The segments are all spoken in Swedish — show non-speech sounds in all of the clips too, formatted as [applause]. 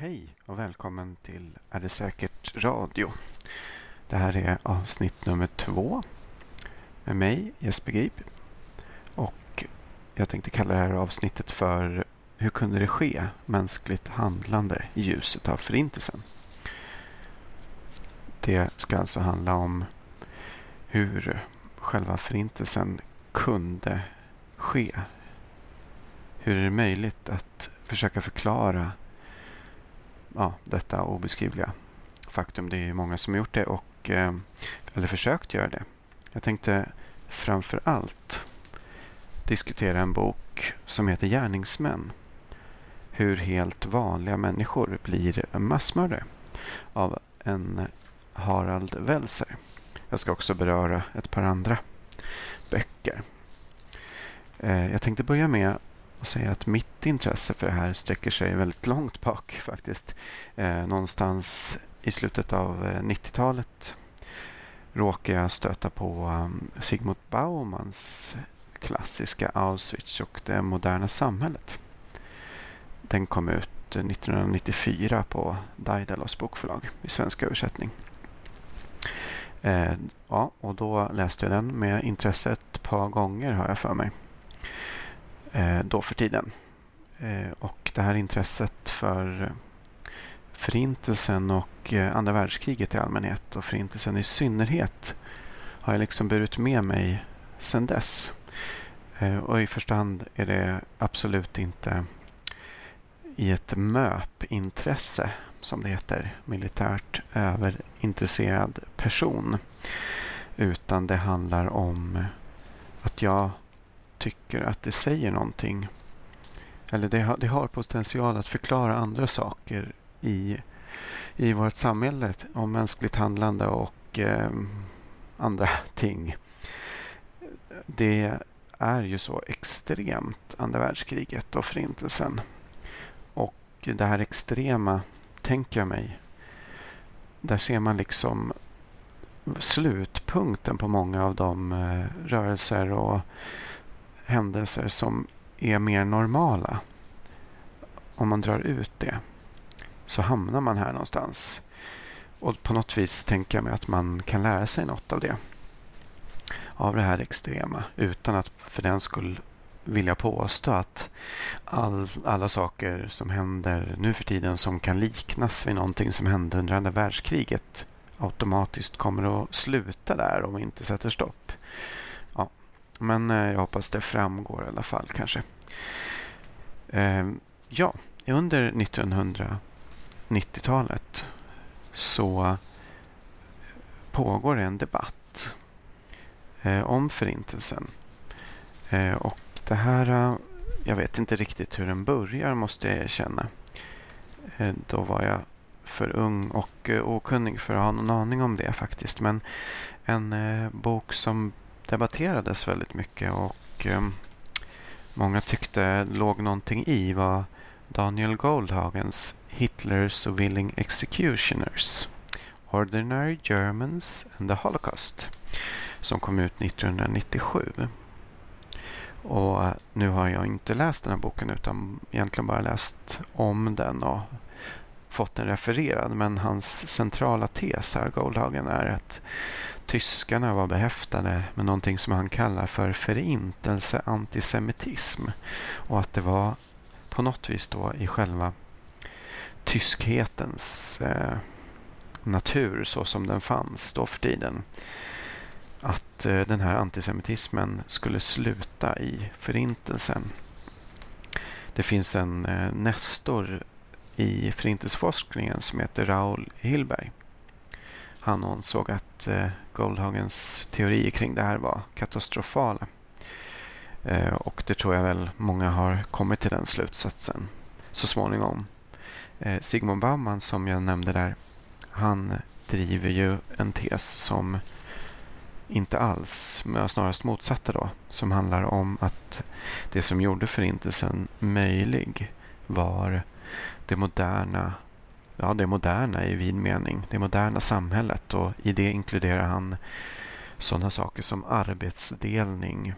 Hej och välkommen till Är det säkert radio? Det här är avsnitt nummer två med mig Jesper Grip. Och jag tänkte kalla det här avsnittet för Hur kunde det ske? Mänskligt handlande i ljuset av Förintelsen. Det ska alltså handla om hur själva Förintelsen kunde ske. Hur är det möjligt att försöka förklara ja, detta obeskrivliga faktum. Det är många som har gjort det och eh, eller försökt göra det. Jag tänkte framför allt diskutera en bok som heter Gärningsmän. Hur helt vanliga människor blir massmördare av en Harald Welser. Jag ska också beröra ett par andra böcker. Eh, jag tänkte börja med och säga att mitt intresse för det här sträcker sig väldigt långt bak faktiskt. Eh, någonstans i slutet av eh, 90-talet råkade jag stöta på um, Sigmund Baumans klassiska Auschwitz och det moderna samhället. Den kom ut eh, 1994 på Daidalos bokförlag i svensk översättning. Eh, ja, och då läste jag den med intresse ett par gånger har jag för mig Eh, då för tiden. Eh, och det här intresset för eh, Förintelsen och andra världskriget i allmänhet och Förintelsen i synnerhet har jag liksom burit med mig sedan dess. Och i första hand är det absolut inte i ett MÖP-intresse, som det heter, militärt överintresserad person. Utan det handlar om att jag tycker att det säger någonting. Eller det har, det har potential att förklara andra saker i, i vårt samhälle om mänskligt handlande och eh, andra [laughs] ting. Det är ju så extremt andra världskriget och förintelsen. Och det här extrema, tänker jag mig, där ser man liksom slutpunkten på många av de eh, rörelser och händelser som är mer normala. Om man drar ut det så hamnar man här någonstans. Och på något vis tänker jag mig att man kan lära sig något av det. Av det här extrema utan att för den skull vilja påstå att all, alla saker som händer nu för tiden som kan liknas vid någonting som hände under andra världskriget automatiskt kommer att sluta där om vi inte sätter stopp. Men eh, jag hoppas det framgår i alla fall kanske. Eh, ja, under 1990-talet så pågår en debatt eh, om Förintelsen. Eh, och det här, eh, jag vet inte riktigt hur den börjar måste jag erkänna. Eh, då var jag för ung och eh, okunnig för att ha någon aning om det faktiskt. Men en eh, bok som debatterades väldigt mycket och eh, många tyckte låg någonting i vad Daniel Goldhagens Hitler's Willing Executioners Ordinary Germans and the Holocaust som kom ut 1997. Och eh, nu har jag inte läst den här boken utan egentligen bara läst om den och fått den refererad. Men hans centrala tes här, Goldhagen, är att tyskarna var behäftade med någonting som han kallar för förintelseantisemitism. Och att det var på något vis då i själva tyskhetens eh, natur så som den fanns då för tiden. Att eh, den här antisemitismen skulle sluta i förintelsen. Det finns en eh, nestor i förintelseforskningen som heter Raoul Hillberg han ansåg att eh, Goldhagens teorier kring det här var katastrofala. Eh, och det tror jag väl många har kommit till den slutsatsen så småningom. Eh, Sigmund Baumann som jag nämnde där, han driver ju en tes som inte alls, men snarast motsatta då, som handlar om att det som gjorde förintelsen möjlig var det moderna ja, det moderna i vid mening, det moderna samhället och i det inkluderar han sådana saker som arbetsdelning,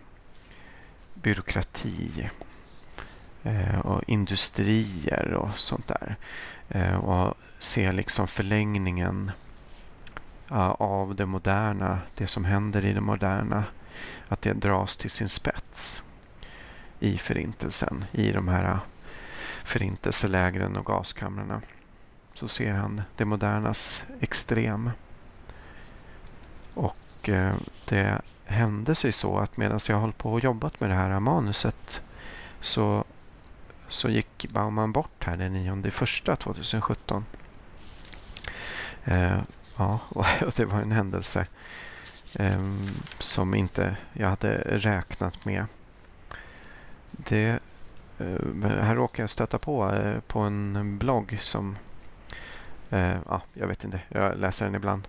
byråkrati, eh, och industrier och sånt där. Eh, och se liksom förlängningen av det moderna, det som händer i det moderna, att det dras till sin spets i förintelsen, i de här förintelselägren och gaskamrarna. Så ser han det modernas extrem. Och eh, det hände sig så att medan jag höll på och jobbat med det här manuset så, så gick Bauman bort här den 9 första 2017. Eh, ja, [laughs] och det var en händelse eh, som inte jag hade räknat med. Det, Eh, här råkade jag stöta på eh, på en blogg som eh, ja, jag vet inte, jag läser den ibland.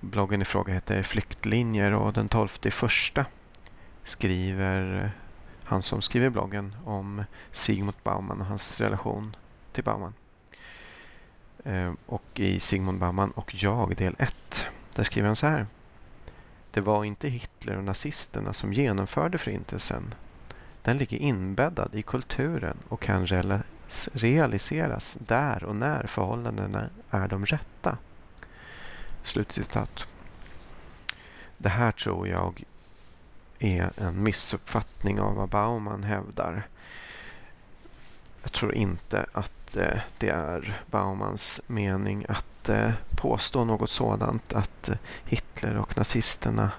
Bloggen i fråga heter Flyktlinjer och den 12 första skriver han som skriver bloggen om Sigmund Bauman och hans relation till Bauman. Och i Sigmund Bauman och jag del 1 där skriver han så här. Det var inte Hitler och nazisterna som genomförde förintelsen. Den ligger inbäddad i kulturen och kan realiseras där och när förhållandena är de rätta. Slutcitat. Det här tror jag är en missuppfattning av vad Bauman hävdar. Jag tror inte att eh, det är Baumans mening att eh, påstå något sådant att Hitler och nazisterna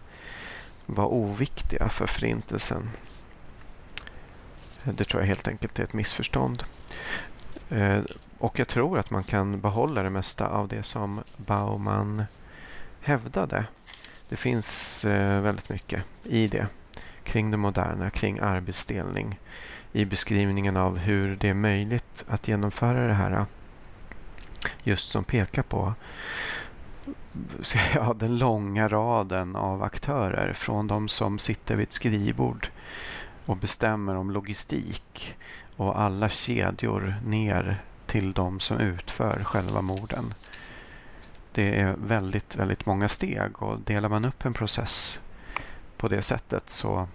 var oviktiga för förintelsen. Det tror jag helt enkelt är ett missförstånd. Eh, och jag tror att man kan behålla det mesta av det som Bauman hävdade. Det finns eh, väldigt mycket i det kring det moderna, kring arbetsdelning i beskrivningen av hur det är möjligt att genomföra det här just som pekar på [laughs] ja, den långa raden av aktörer från de som sitter vid ett skrivbord och bestämmer om logistik och alla kedjor ner till de som utför själva morden. Det är väldigt, väldigt många steg och delar man upp en process på det sättet så,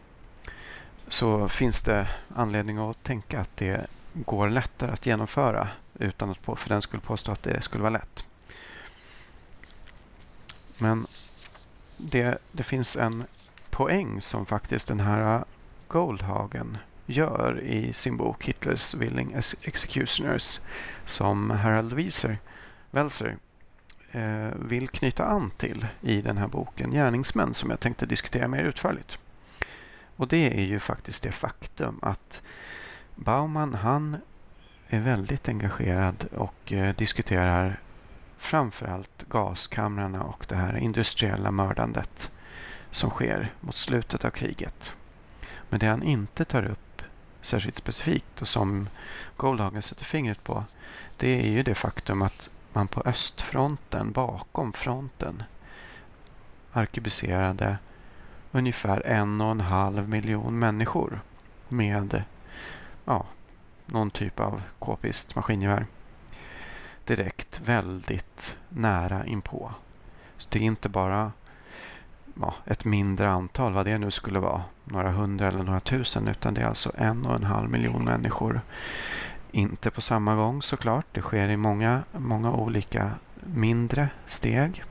så finns det anledning att tänka att det går lättare att genomföra utan att på, för den skulle påstå att det skulle vara lätt. Men det, det finns en poäng som faktiskt den här Goldhagen gör i sin bok Hitlers Willing Executioners som Harald Wieser, Welser eh, vill knyta an till i den här boken Gärningsmän som jag tänkte diskutera mer utförligt. Och det är ju faktiskt det faktum att Baumann han är väldigt engagerad och eh, diskuterar framförallt gaskamrarna och det här industriella mördandet som sker mot slutet av kriget. Men det han inte tar upp särskilt specifikt och som Goldhagen sätter fingret på det är ju det faktum att man på östfronten, bakom fronten, arkebuserade ungefär en och en halv miljon människor med ja, någon typ av k-pist maskingevär direkt väldigt nära inpå. Så det är inte bara ja, ett mindre antal, vad det nu skulle vara, några hundra eller några tusen, utan det är alltså en och en halv miljon människor. Inte på samma gång såklart, det sker i många, många olika mindre steg.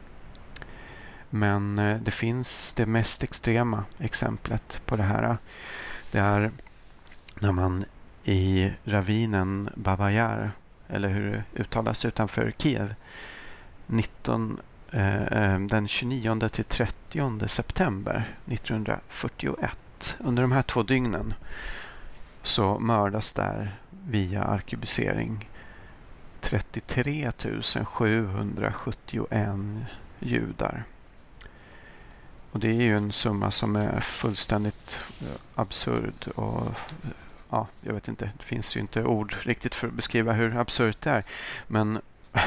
Men eh, det finns det mest extrema exemplet på det här. Det är när man i ravinen Babajar, eller hur det uttalas utanför Kiev, 19 Eh, eh, den 29 till 30 september 1941. Under de här två dygnen så mördas där via arkebusering 33 771 judar. Och det är ju en summa som är fullständigt eh, absurd och ja, jag vet inte, det finns ju inte ord riktigt för att beskriva hur absurt det är. Men [laughs]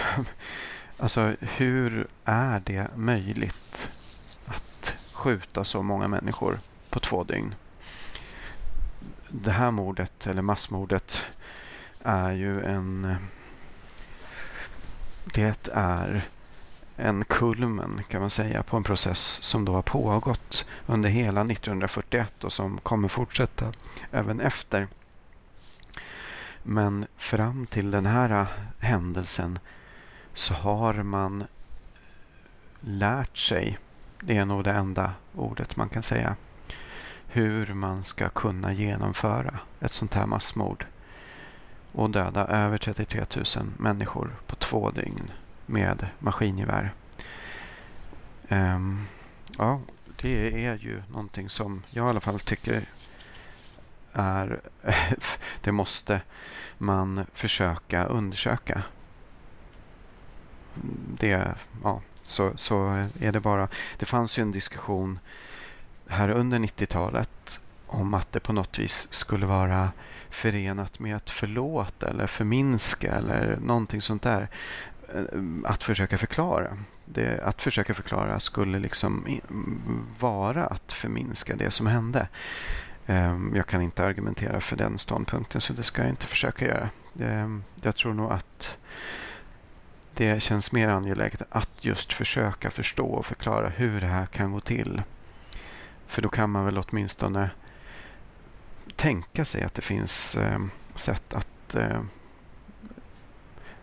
Alltså hur är det möjligt att skjuta så många människor på två dygn? Det här mordet, eller massmordet, är ju en... Det är en kulmen kan man säga på en process som då har pågått under hela 1941 och som kommer fortsätta även efter Men fram till den här händelsen så har man lärt sig, det är nog det enda ordet man kan säga, hur man ska kunna genomföra ett sånt här massmord och döda över 33 000 människor på två dygn med maskingevär. Um, ja, det är ju någonting som jag i alla fall tycker är [laughs] det måste man försöka undersöka. Det, ja, så, så är det bara. Det fanns ju en diskussion här under 90-talet om att det på något vis skulle vara förenat med att förlåta eller förminska eller någonting sånt där. Eh, att försöka förklara. Det, att försöka förklara skulle liksom vara att förminska det som hände. Ehm, jag kan inte argumentera för den ståndpunkten så det ska jag inte försöka göra. Ehm, jag tror nog att det känns mer angeläget att just försöka förstå och förklara hur det här kan gå till. För då kan man väl åtminstone tänka sig att det finns eh, sätt att eh,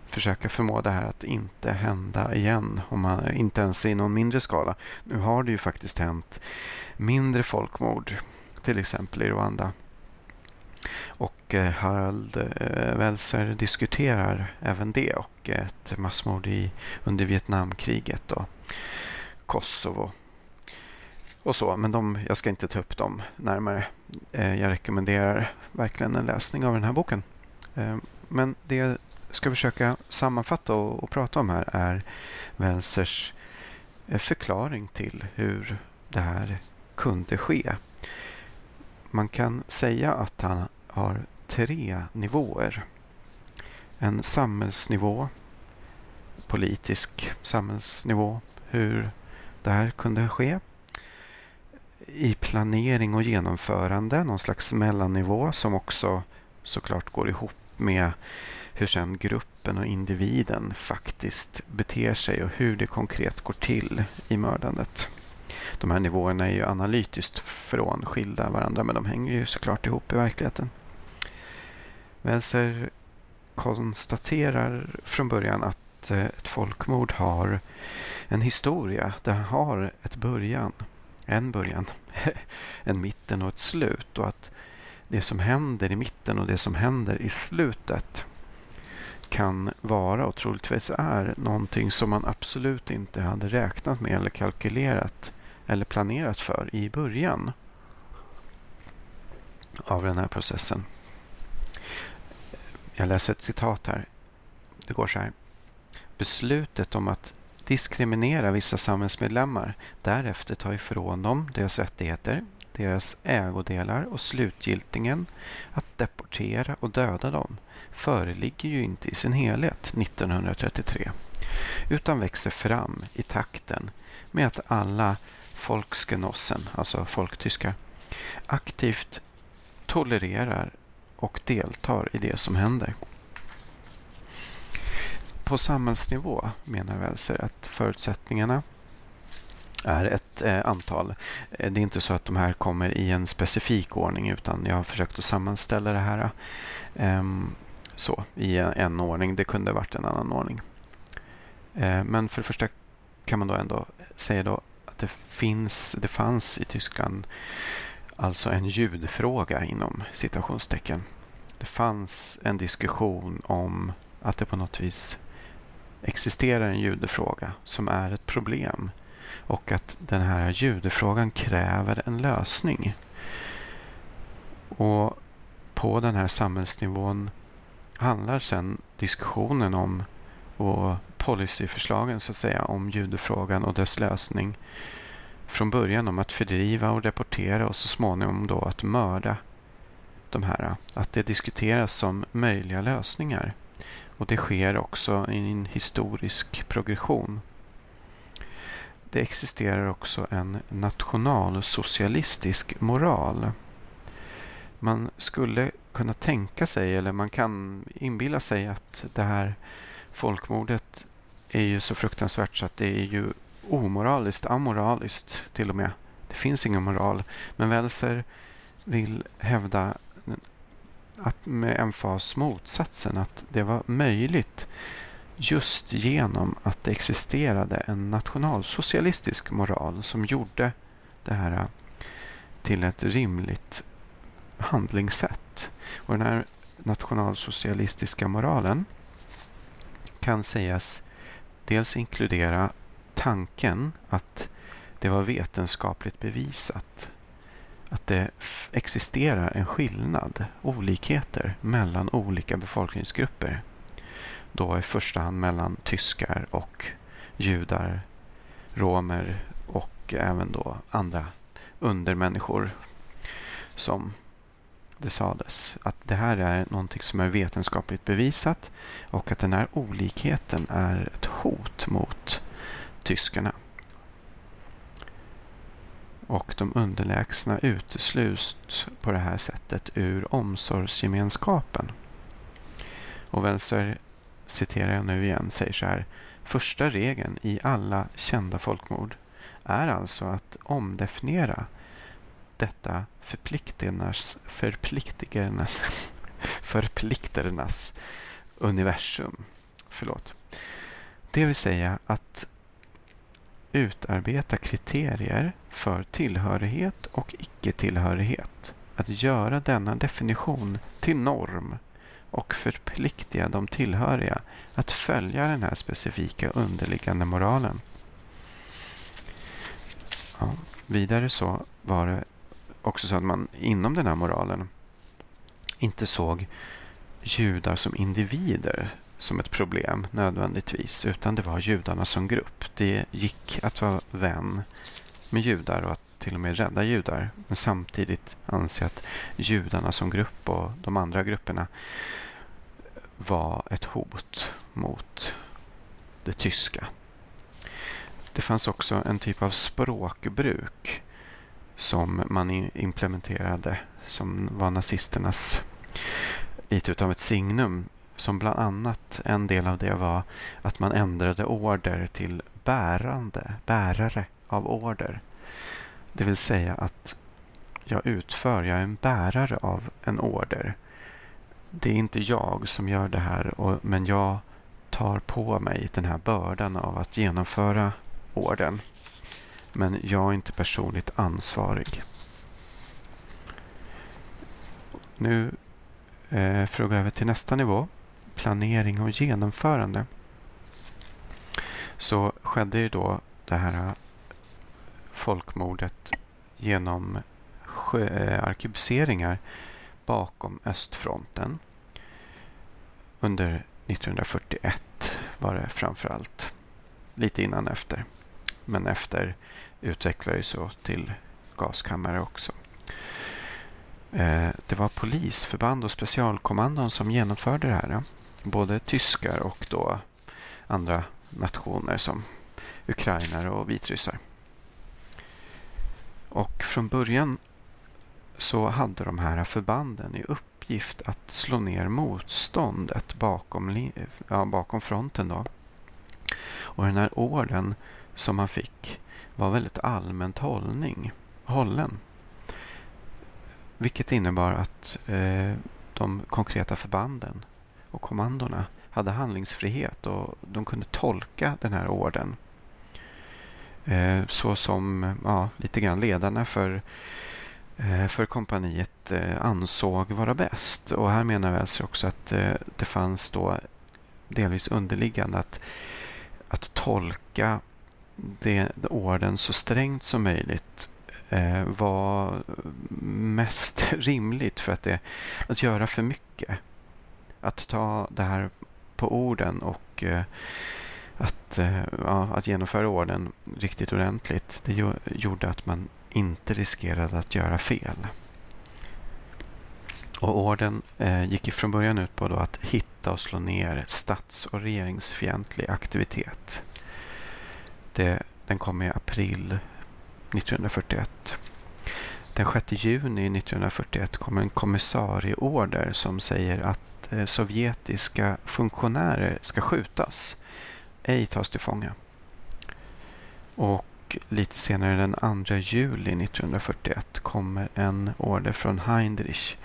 försöka förmå det här att inte hända igen. Om man, inte ens i någon mindre skala. Nu har det ju faktiskt hänt mindre folkmord. Till exempel i Rwanda. Och eh, Harald eh, Welser diskuterar även det och ett massmord i, under Vietnamkriget och Kosovo och så. Men de, jag ska inte ta upp dem närmare. Eh, jag rekommenderar verkligen en läsning av den här boken. Men det jag ska försöka sammanfatta och, och prata om här är Welsers förklaring till hur det här kunde ske. Man kan säga att han har tre nivåer. En samhällsnivå, politisk samhällsnivå, hur det här kunde ske i planering och genomförande, någon slags mellannivå som också såklart går ihop med hur sen gruppen och individen faktiskt beter sig och hur det konkret går till i mördandet. De här nivåerna är ju analytiskt frånskilda varandra men de hänger ju såklart ihop i verkligheten. Welser konstaterar från början att eh, ett folkmord har en historia. Det har ett början en början, [laughs] en mitten och ett slut. Och att det som händer i mitten och det som händer i slutet kan vara och troligtvis är någonting som man absolut inte hade räknat med eller kalkylerat eller planerat för i början av den här processen. Jag läser ett citat här. Det går så här. Beslutet om att diskriminera vissa samhällsmedlemmar, därefter ta ifrån dem deras rättigheter, deras ägodelar och slutgiltigen att deportera och döda dem föreligger ju inte i sin helhet 1933 utan växer fram i takten med att alla folksgenossen, alltså folktyska, aktivt tolererar och deltar i det som händer på samhällsnivå menar Welser att förutsättningarna är ett eh, antal. Eh, det är inte så att de här kommer i en specifik ordning utan jag har försökt att sammanställa det här eh, så i en, en, ordning. Det kunde varit en annan ordning. Eh, men för det första kan man då ändå säga då att det finns, det fanns i Tyskland alltså en ljudfråga inom citationstecken. Det fanns en diskussion om att det på något vis existerar en ljudfråga som är ett problem och att den här ljudfrågan kräver en lösning. Och på den här samhällsnivån handlar sen diskussionen om och policyförslagen så att säga om ljudfrågan och dess lösning från början om att fördriva och deportera och så småningom då att mörda de här. Att det diskuteras som möjliga lösningar. Och det sker också i en historisk progression. Det existerar också en nationalsocialistisk moral. Man skulle kunna tänka sig, eller man kan inbilla sig att det här folkmordet är ju så fruktansvärt så att det är ju omoraliskt, amoraliskt till och med. Det finns ingen moral. Men Welser vill hävda med emfas motsatsen, att det var möjligt just genom att det existerade en nationalsocialistisk moral som gjorde det här äh, till ett rimligt handlingssätt. Och den här nationalsocialistiska moralen kan sägas dels inkludera tanken att det var vetenskapligt bevisat att det existerar en skillnad, olikheter mellan olika befolkningsgrupper. Då i första hand mellan tyskar och judar, romer och även då andra undermänniskor som det sades. Att det här är någonting som är vetenskapligt bevisat och att den här olikheten är ett hot mot tyskarna. Och de underlägsna utesluts på det här sättet ur omsorgsgemenskapen. Och Welser, citerar jag nu igen, säger så här. Första regeln i alla kända folkmord är alltså att omdefiniera detta förpliktigernas, förpliktigernas, [laughs] förplikternas universum. Förlåt. Det vill säga att utarbeta kriterier för tillhörighet och icke-tillhörighet. Att göra denna definition till norm och förpliktiga de tillhöriga att följa den här specifika underliggande moralen. Ja, vidare så var det också så att man inom den här moralen inte såg judar som individer som ett problem nödvändigtvis, utan det var judarna som grupp. Det gick att vara vän med judar och att till och med rädda judar, men samtidigt anse att judarna som grupp och de andra grupperna var ett hot mot det tyska. Det fanns också en typ av språkbruk som man implementerade som var nazisternas lite utav ett signum. Som bland annat en del av det var att man ändrade order till bärande, bärare av order. Det vill säga att jag utför, jag är en bärare av en order. Det är inte jag som gör det här, men jag tar på mig den här bördan av att genomföra orden. Men jag är inte personligt ansvarig. Nu eh, för att gå över till nästa nivå, planering och genomförande. Så skedde ju då det här eh, folkmordet genom eh, arkebuseringar bakom östfronten. Under 1941 var det framför allt. Lite innan efter. Men efter utvecklades så till gaskammare också. Eh, det var polisförband och specialkommandon som genomförde det här. Både tyskar och då andra nationer som ukrainare och vitryssar. Och från början så hade de här förbanden i uppgift att slå ner motståndet bakom, ja, bakom fronten. Då. Och den här orden som man fick var väldigt allmänt hållning, hållen. Vilket innebar att eh, de konkreta förbanden och kommandona hade handlingsfrihet och de kunde tolka den här orden eh, så som ja, lite grann ledarna för, eh, för kompaniet eh, ansåg vara bäst. Och här menar vi alltså också att eh, det fanns då delvis underliggande att, att tolka det, orden så strängt som möjligt Eh, var mest [laughs] rimligt för att, det, att göra för mycket. Att ta det här på orden och eh, att, eh, ja, att genomföra orden riktigt ordentligt. Det gjorde att man inte riskerade att göra fel. Och orden eh, gick från början ut på då att hitta och slå ner stats och regeringsfientlig aktivitet. Det, den kom i april 1941. Den 6 juni 1941 kom en kommissarieorder som säger att eh, sovjetiska funktionärer ska skjutas, ej tas till fånga. Och lite senare den 2 juli 1941 kommer en order från Heinrich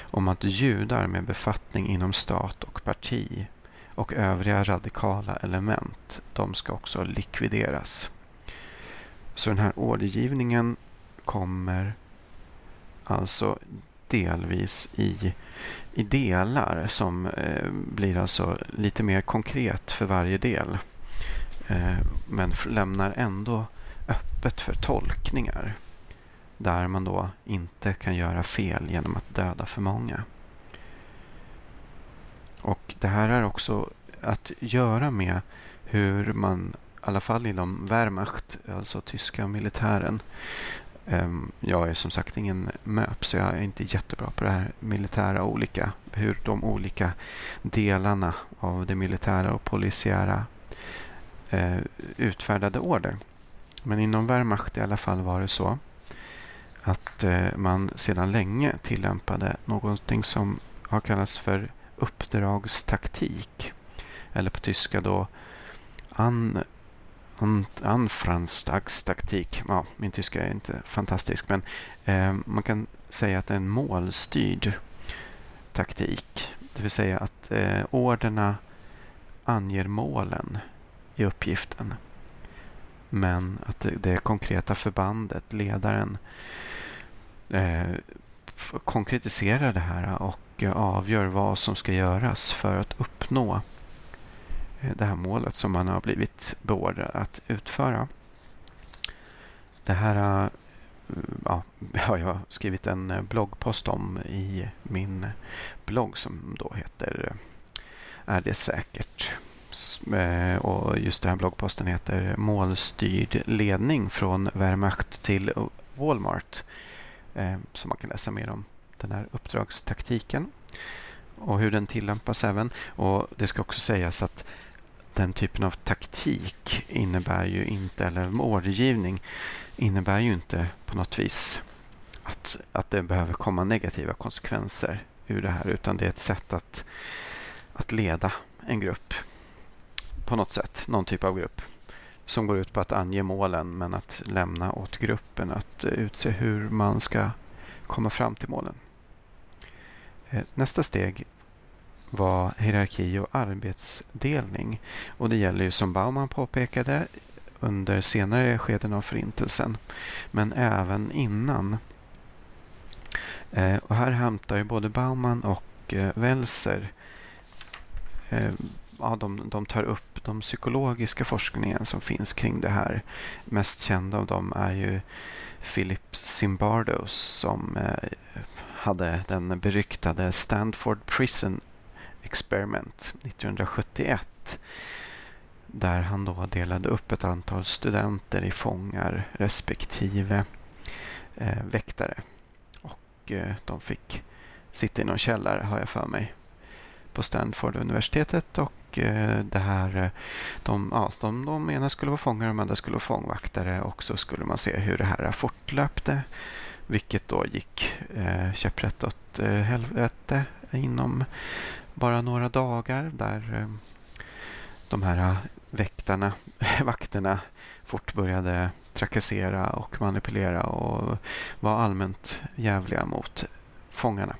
om att judar med befattning inom stat och parti och övriga radikala element, de ska också likvideras. Så den här ordergivningen kommer alltså delvis i, i delar som eh, blir alltså lite mer konkret för varje del. Eh, men lämnar ändå öppet för tolkningar där man då inte kan göra fel genom att döda för många. Och det här är också att göra med hur man, alla fall inom Wehrmacht, alltså tyska militären, ehm, jag är som sagt ingen MÖP så jag är inte jättebra på det här militära olika, hur de olika delarna av det militära och polisiära eh, utfärdade order. Men inom Wehrmacht i alla fall var det så att eh, man sedan länge tillämpade någonting som har kallats för uppdragstaktik. Eller på tyska då an, Anfranstagstaktik. Ja, min tyska är inte fantastisk men eh, man kan säga att det är en målstyrd taktik. Det vill säga att eh, orderna anger målen i uppgiften. Men att det, det konkreta förbandet, ledaren, eh, konkretiserar det här och avgör vad som ska göras för att uppnå Eh, det här målet som man har blivit beordrad att utföra. Det här eh, ja, [laughs] har jag skrivit en eh, bloggpost om i min blogg som då heter Är det säkert? Och just den här bloggposten heter Målstyrd ledning från Wehrmacht till Walmart. Eh, som man kan läsa mer om den här uppdragstaktiken och hur den tillämpas även. Och Det ska också sägas att den typen av taktik innebär ju inte, eller ordergivning innebär ju inte på något vis att, att det behöver komma negativa konsekvenser ur det här utan det är ett sätt att, att leda en grupp på något sätt, någon typ av grupp som går ut på att ange målen men att lämna åt gruppen att utse hur man ska komma fram till målen. Eh, nästa steg var hierarki och arbetsdelning. Och det gäller ju som Bauman påpekade under senare skeden av Förintelsen. Men även innan. Eh, och här hämtar ju både Bauman och eh, Welser eh, ja, de, de tar upp de psykologiska forskningen som finns kring det här. Mest kända av dem är ju Philip Zimbardo som eh, hade den beryktade Stanford Prison Experiment 1971 där han då delade upp ett antal studenter i fångar respektive eh, väktare. Och eh, de fick sitta i någon källare har jag för mig på Stanford-universitetet och eh, det här, eh, de, ja, de, de ena skulle vara fångar och de andra skulle vara fångvaktare och så skulle man se hur det här fortlöpte. Vilket då gick eh, käpprätt åt eh, helvete inom bara några dagar där eh, de här eh, väktarna, [laughs] vakterna fort började trakassera och manipulera och var allmänt jävliga mot fångarna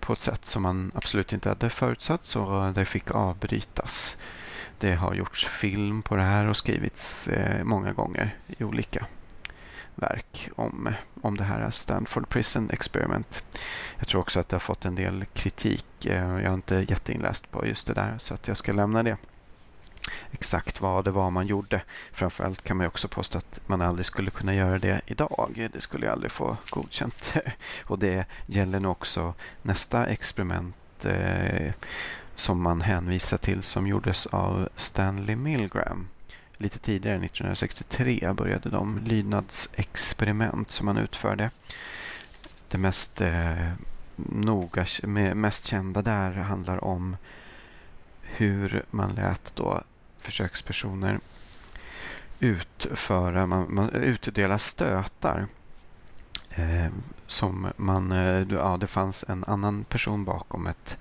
på ett sätt som man absolut inte hade förutsatt så det fick avbrytas. Det har gjorts film på det här och skrivits eh, många gånger i olika verk om, om det här Stanford Prison Experiment. Jag tror också att det har fått en del kritik. Eh, jag är inte jätteinläst på just det där så att jag ska lämna det exakt vad det var man gjorde. Framförallt kan man också påstå att man aldrig skulle kunna göra det idag. Det skulle jag aldrig få godkänt. [laughs] Och det gäller nog också nästa experiment eh, som man hänvisar till som gjordes av Stanley Milgram. Lite tidigare, 1963, började de lydnadsexperiment som man utförde. Det mest, eh, noga, mest kända där handlar om hur man lät då försökspersoner utföra, man, man utdela stötar. Eh, som man, eh, ja, det fanns en annan person bakom ett,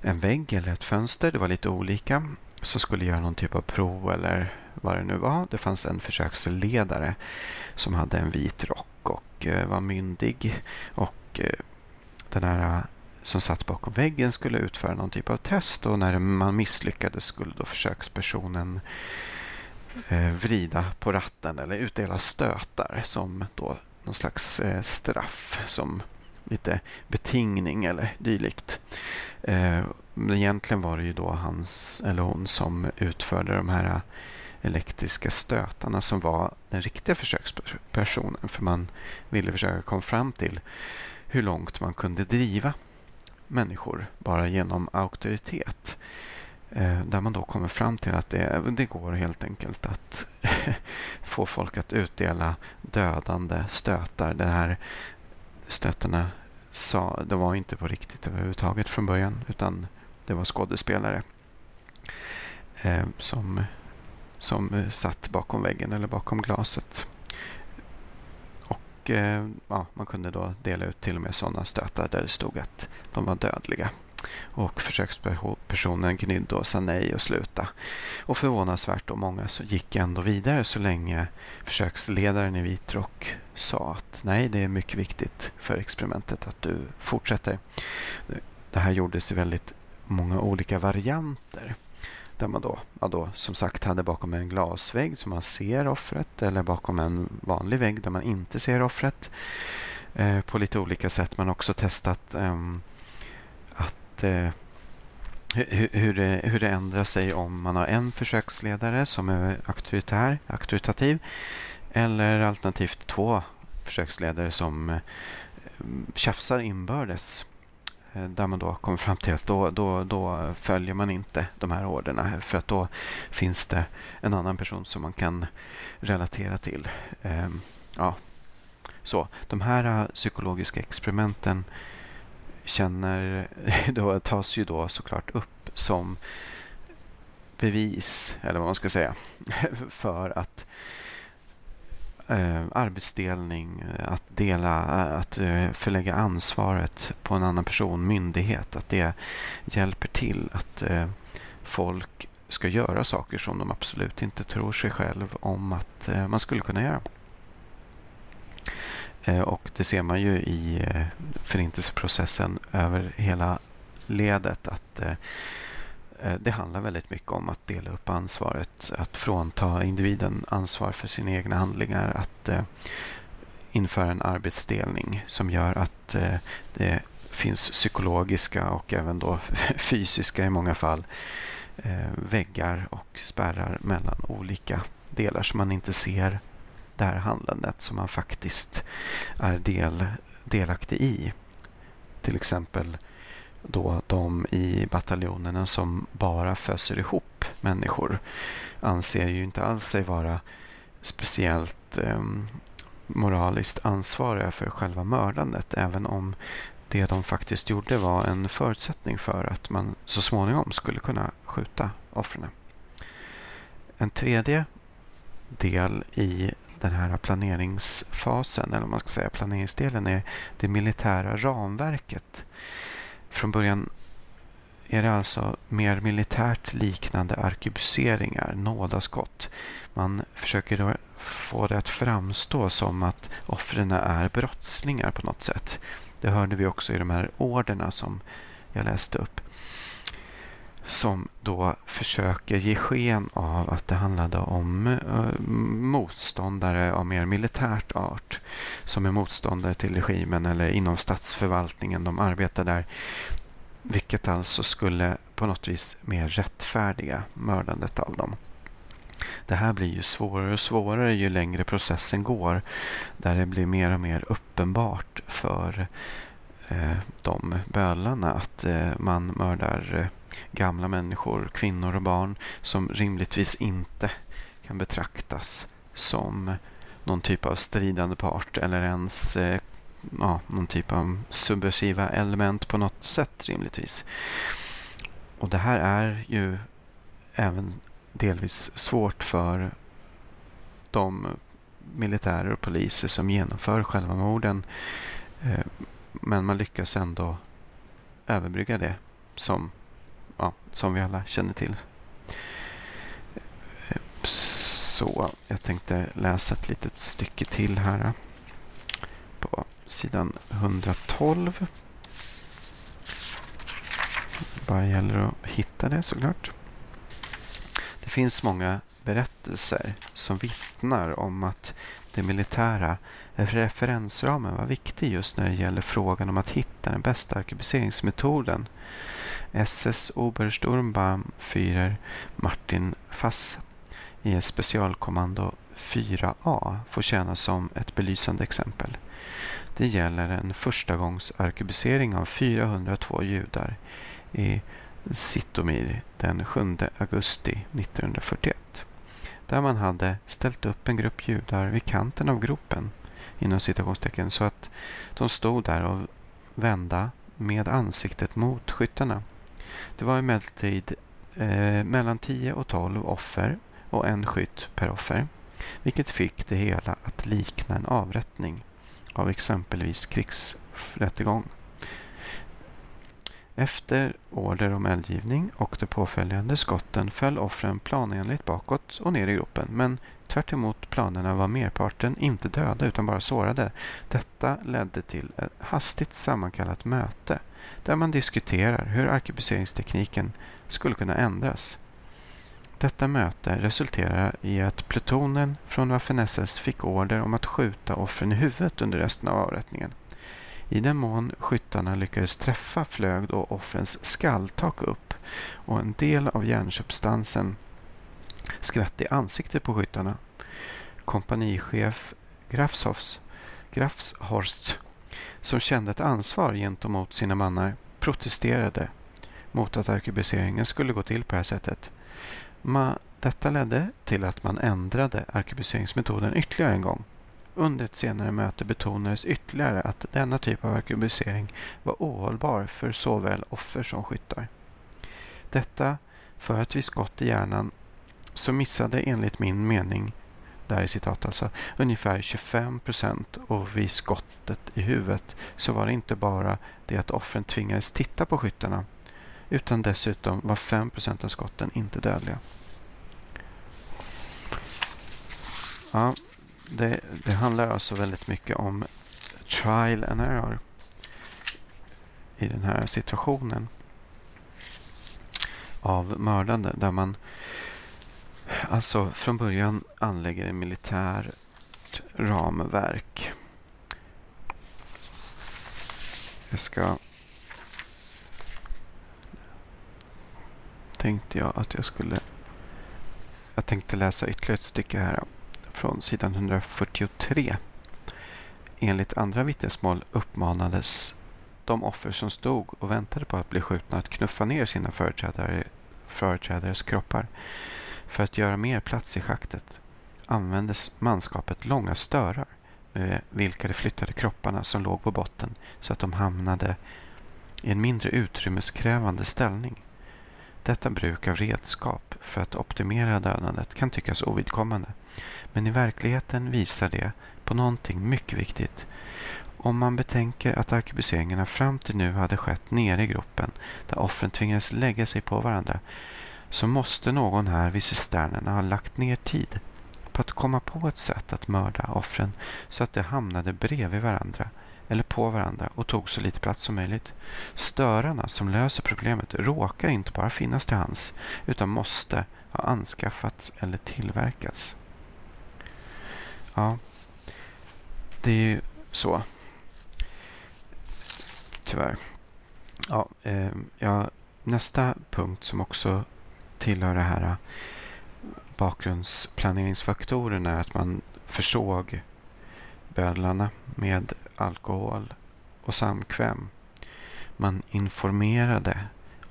en vägg eller ett fönster. Det var lite olika. Så skulle göra någon typ av prov eller vad det nu var. Det fanns en försöksledare som hade en vit rock och eh, var myndig. Och eh, den här eh, som satt bakom väggen skulle utföra någon typ av test och när man misslyckades skulle då försökspersonen vrida på ratten eller utdela stötar som då någon slags straff som lite betingning eller dylikt. Egentligen var det ju då hans eller hon som utförde de här elektriska stötarna som var den riktiga försökspersonen. För man ville försöka komma fram till hur långt man kunde driva människor bara genom auktoritet. Eh, där man då kommer fram till att det, det går helt enkelt att [laughs] få folk att utdela dödande stötar. De här stötarna sa, de var inte på riktigt överhuvudtaget från början utan det var skådespelare eh, som, som satt bakom väggen eller bakom glaset. Och eh, ja, Man kunde då dela ut till och med sådana stötar där det stod att de var dödliga. Och försökspersonen gnydde och sa nej och sluta. Och förvånansvärt då många så gick ändå vidare så länge försöksledaren i Vitrock sa att nej, det är mycket viktigt för experimentet att du fortsätter. Det här gjordes i väldigt många olika varianter. Där man då, ja då som sagt hade bakom en glasvägg så man ser offret eller bakom en vanlig vägg där man inte ser offret. Eh, på lite olika sätt. Man har också testat eh, att eh, hur, hur, det, hur det ändrar sig om man har en försöksledare som är auktoritär, auktoritativ eller alternativt två försöksledare som eh, tjafsar inbördes. Eh, där man då kommer fram till att då, då, då följer man inte de här orderna för att då finns det en annan person som man kan relatera till. Ehm, ja, så. De här eh, psykologiska experimenten känner, [laughs] då tas ju då såklart upp som bevis, eller vad man ska säga, [laughs] för att eh, arbetsdelning, att dela, att eh, förlägga ansvaret på en annan person, myndighet, att det hjälper till att eh, folk ska göra saker som de absolut inte tror sig själv om att eh, man skulle kunna göra. Eh, och det ser man ju i eh, förintelseprocessen över hela ledet att Eh, Eh, det handlar väldigt mycket om att dela upp ansvaret, att frånta individen ansvar för sina egna handlingar, att eh, införa en arbetsdelning som gör att eh, det finns psykologiska och även då [laughs] fysiska i många fall eh, väggar och spärrar mellan olika delar som man inte ser det här handlandet som man faktiskt är del, delaktig i. Till exempel då de i bataljonerna som bara föser ihop människor anser ju inte alls sig vara speciellt eh, moraliskt ansvariga för själva mördandet även om det de faktiskt gjorde var en förutsättning för att man så småningom skulle kunna skjuta offren. En tredje del i den här planeringsfasen, eller man ska säga planeringsdelen, är det militära ramverket. Från början är det alltså mer militärt liknande arkebuseringar, nådaskott. Man försöker då få det att framstå som att offren är brottslingar på något sätt. Det hörde vi också i de här orderna som jag läste upp. Som då försöker ge sken av att det handlade om eh, motståndare av mer militärt art. Som är motståndare till regimen eller inom statsförvaltningen. De arbetar där vilket alltså skulle på något vis mer rättfärdiga mördandet av dem. Det här blir ju svårare och svårare ju längre processen går. Där det blir mer och mer uppenbart för eh, de bölarna att eh, man mördar eh, gamla människor, kvinnor och barn som rimligtvis inte kan betraktas som någon typ av stridande part eller ens eh, ja, någon typ av subversiva element på något sätt rimligtvis. Och det här är ju även delvis svårt för de militärer och poliser som genomför själva morden. Eh, men man lyckas ändå överbrygga det som, som vi alla känner till. Så jag tänkte läsa ett litet stycke till här. Eh, på sidan 112. bara gäller att hitta det såklart. Det finns många berättelser som vittnar om att det militära referensramen var viktig just när det gäller frågan om att hitta den bästa arkebuseringsmetoden. SS Obersturmbahnführer Martin Fass i specialkommando 4A får tjäna som ett belysande exempel. Det gäller en förstagångsarkebusering av 402 judar i Sittomir den 7 augusti 1941. Där man hade ställt upp en grupp judar vid kanten av gropen inom citationstecken så att de stod där och vända med ansiktet mot skyttarna. Det var emellertid eh, mellan 10 och 12 offer och en skytt per offer, vilket fick det hela att likna en avrättning av exempelvis krigsrättegång. Efter order om eldgivning och de påföljande skotten föll offren planenligt bakåt och ner i gropen. Men tvärt planerna var merparten inte döda utan bara sårade. Detta ledde till ett hastigt sammankallat möte där man diskuterar hur arkebuseringstekniken skulle kunna ändras. Detta möte resulterade i att plutonen från Waffen-SS fick order om att skjuta offren i huvudet under resten av avrättningen. I den mån skyttarna lyckades träffa flög då offrens skalltak upp och en del av hjärnsubstansen skvätt i ansiktet på skyttarna. Kompanichef Grafshofs, Grafshorsts som kände ett ansvar gentemot sina mannar, protesterade mot att arkebuseringen skulle gå till på det här sättet. Ma, detta ledde till att man ändrade arkebuseringsmetoden ytterligare en gång. Under ett senare möte betonades ytterligare att denna typ av arkebusering var ohållbar för såväl offer som skyttar. Detta för att vid skott i hjärnan så missade enligt min mening, där är citat alltså, ungefär 25 procent och vid skottet i huvudet så var det inte bara det att offren tvingades titta på skyttarna utan dessutom var 5 procent av skotten inte dödliga. Ja, det, det handlar alltså väldigt mycket om trial and error i den här situationen av mördande där man alltså från början anlägger en militärt ramverk. Jag ska tänkte jag att jag skulle jag tänkte läsa ytterligare ett stycke här från sidan 143. Enligt andra vittnesmål uppmanades de offer som stod och väntade på att bli skjutna att knuffa ner sina företrädare, företrädares kroppar. För att göra mer plats i schaktet användes manskapet långa störar med vilka de flyttade kropparna som låg på botten så att de hamnade i en mindre utrymmeskrävande ställning. Detta bruk av redskap för att optimera dödandet kan tyckas ovidkommande. Men i verkligheten visar det på någonting mycket viktigt. Om man betänker att arkebuseringarna fram till nu hade skett nere i gropen där offren tvingades lägga sig på varandra så måste någon här vid cisternerna ha lagt ner tid på att komma på ett sätt att mörda offren så att de hamnade bredvid varandra eller på varandra och tog så lite plats som möjligt. Störarna som löser problemet råkar inte bara finnas till hands utan måste ha anskaffats eller tillverkats. Ja, det är ju så. Tyvärr. Ja, eh, ja, nästa punkt som också tillhör det här äh, bakgrundsplaneringsfaktorerna är att man försåg bödlarna med alkohol och samkväm. Man informerade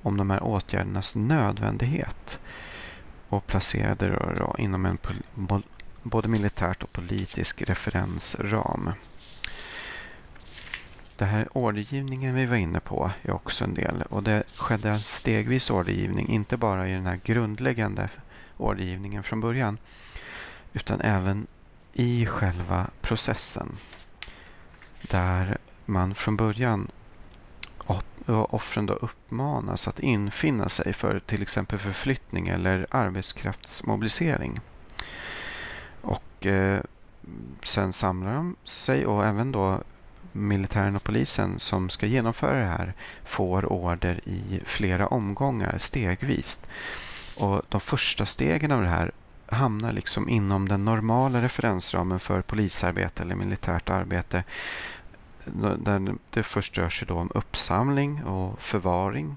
om de här åtgärdernas nödvändighet och placerade det inom en både militärt och politisk referensram. Det här ordergivningen vi var inne på är också en del och det skedde en stegvis ordergivning, inte bara i den här grundläggande ordergivningen från början utan även i själva processen där man från början offren då uppmanas att infinna sig för till exempel förflyttning eller arbetskraftsmobilisering. Och eh, sen samlar de sig och även då militären och polisen som ska genomföra det här får order i flera omgångar stegvis. Och de första stegen av det här hamnar liksom inom den normala referensramen för polisarbete eller militärt arbete. Där det först rör sig då om uppsamling och förvaring.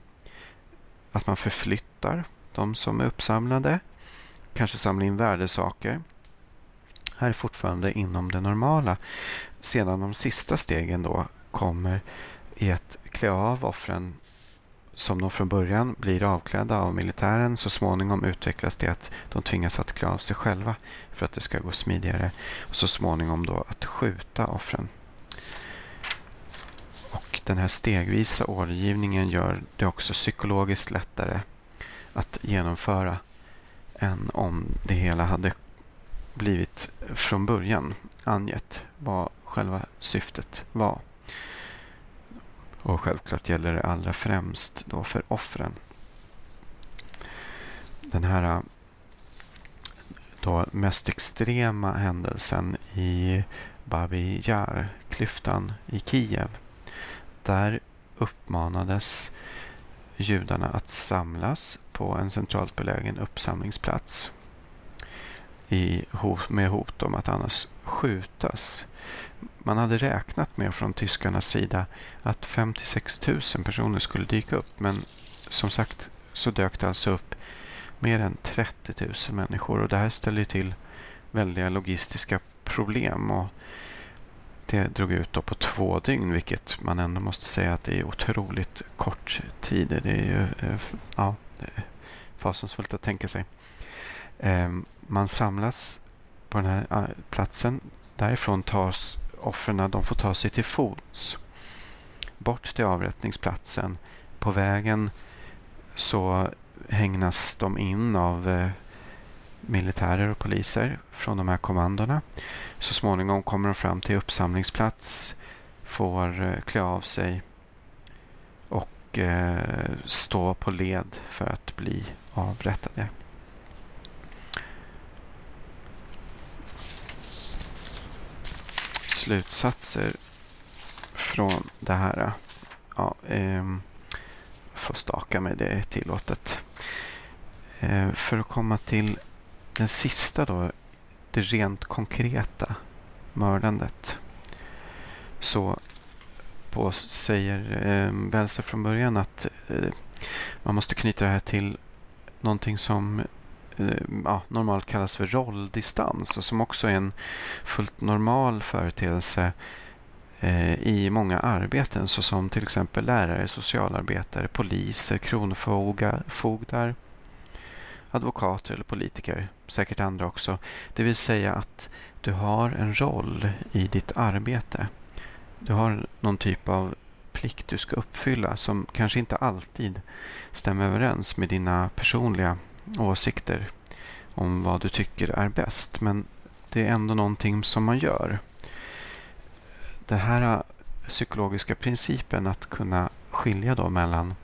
Att man förflyttar de som är uppsamlade. Kanske samlar in värdesaker. Här är fortfarande inom det normala. Sedan de sista stegen då kommer i att klä av offren som de från början blir avklädda av militären. Så småningom utvecklas det att de tvingas att klä av sig själva för att det ska gå smidigare. Och så småningom då att skjuta offren. Och den här stegvisa ordergivningen gör det också psykologiskt lättare att genomföra än om det hela hade blivit från början angett vad själva syftet var. Och självklart gäller det allra främst då för offren. Den här äh, då mest extrema händelsen i Babi Jar-klyftan i Kiev. Där uppmanades judarna att samlas på en centralt belägen uppsamlingsplats i, med hot om att annars skjutas. Man hade räknat med från tyskarnas sida att 56 000 personer skulle dyka upp men som sagt så dök det alltså upp mer än 30 000 människor och det här ställer till väldiga logistiska problem och det drog ut då på två dygn vilket man ändå måste säga att det är otroligt kort tid. Det är ju eh, ja, fasansfullt att tänka sig. Ehm, man samlas på den här ah, platsen. Därifrån tas offren, de får ta sig till fots bort till avrättningsplatsen. På vägen så hängnas de in av eh, militärer och poliser från de här kommandona. Så småningom kommer de fram till uppsamlingsplats, får eh, klä av sig och eh, stå på led för att bli avrättade. Slutsatser från det här. Ja, eh, får staka mig, det är tillåtet. Eh, för att komma till den sista då, det rent konkreta mördandet. Så på, säger eh, Welser från början att eh, man måste knyta det här till någonting som Eh, ja, normalt kallas för rolldistans och som också är en fullt normal företeelse eh, i många arbeten såsom till exempel lärare, socialarbetare, poliser, kronofogdar, advokater eller politiker, säkert andra också. Det vill säga att du har en roll i ditt arbete. Du har någon typ av plikt du ska uppfylla som kanske inte alltid stämmer överens med dina personliga åsikter om vad du tycker är bäst. Men det är ändå någonting som man gör. Den här äh, psykologiska principen att kunna skilja då mellan,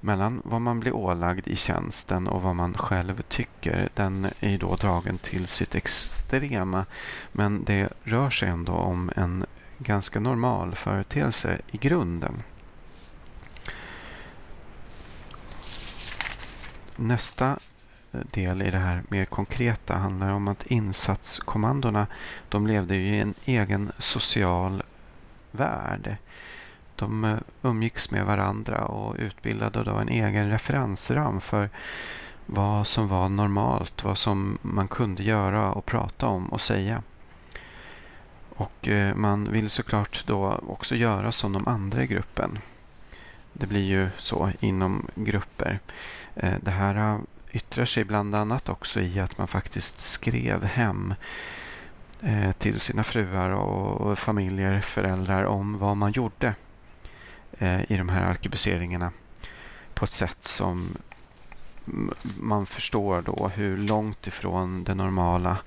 mellan vad man blir ålagd i tjänsten och vad man själv tycker, den är då dragen till sitt extrema. Men det rör sig ändå om en ganska normal företeelse i grunden. Nästa eh, del i det här mer konkreta handlar om att insatskommandona de levde i en egen social värld. De eh, umgicks med varandra och utbildade då en egen referensram för vad som var normalt, vad som man kunde göra och prata om och säga. Och eh, man vill såklart då också göra som de andra i gruppen. Det blir ju så inom grupper. Eh, det här eh, yttrar sig bland annat också i att man faktiskt skrev hem eh, till sina fruar och familjer, föräldrar om vad man gjorde i de här arkebuseringarna på ett sätt som man förstår då hur långt ifrån det normala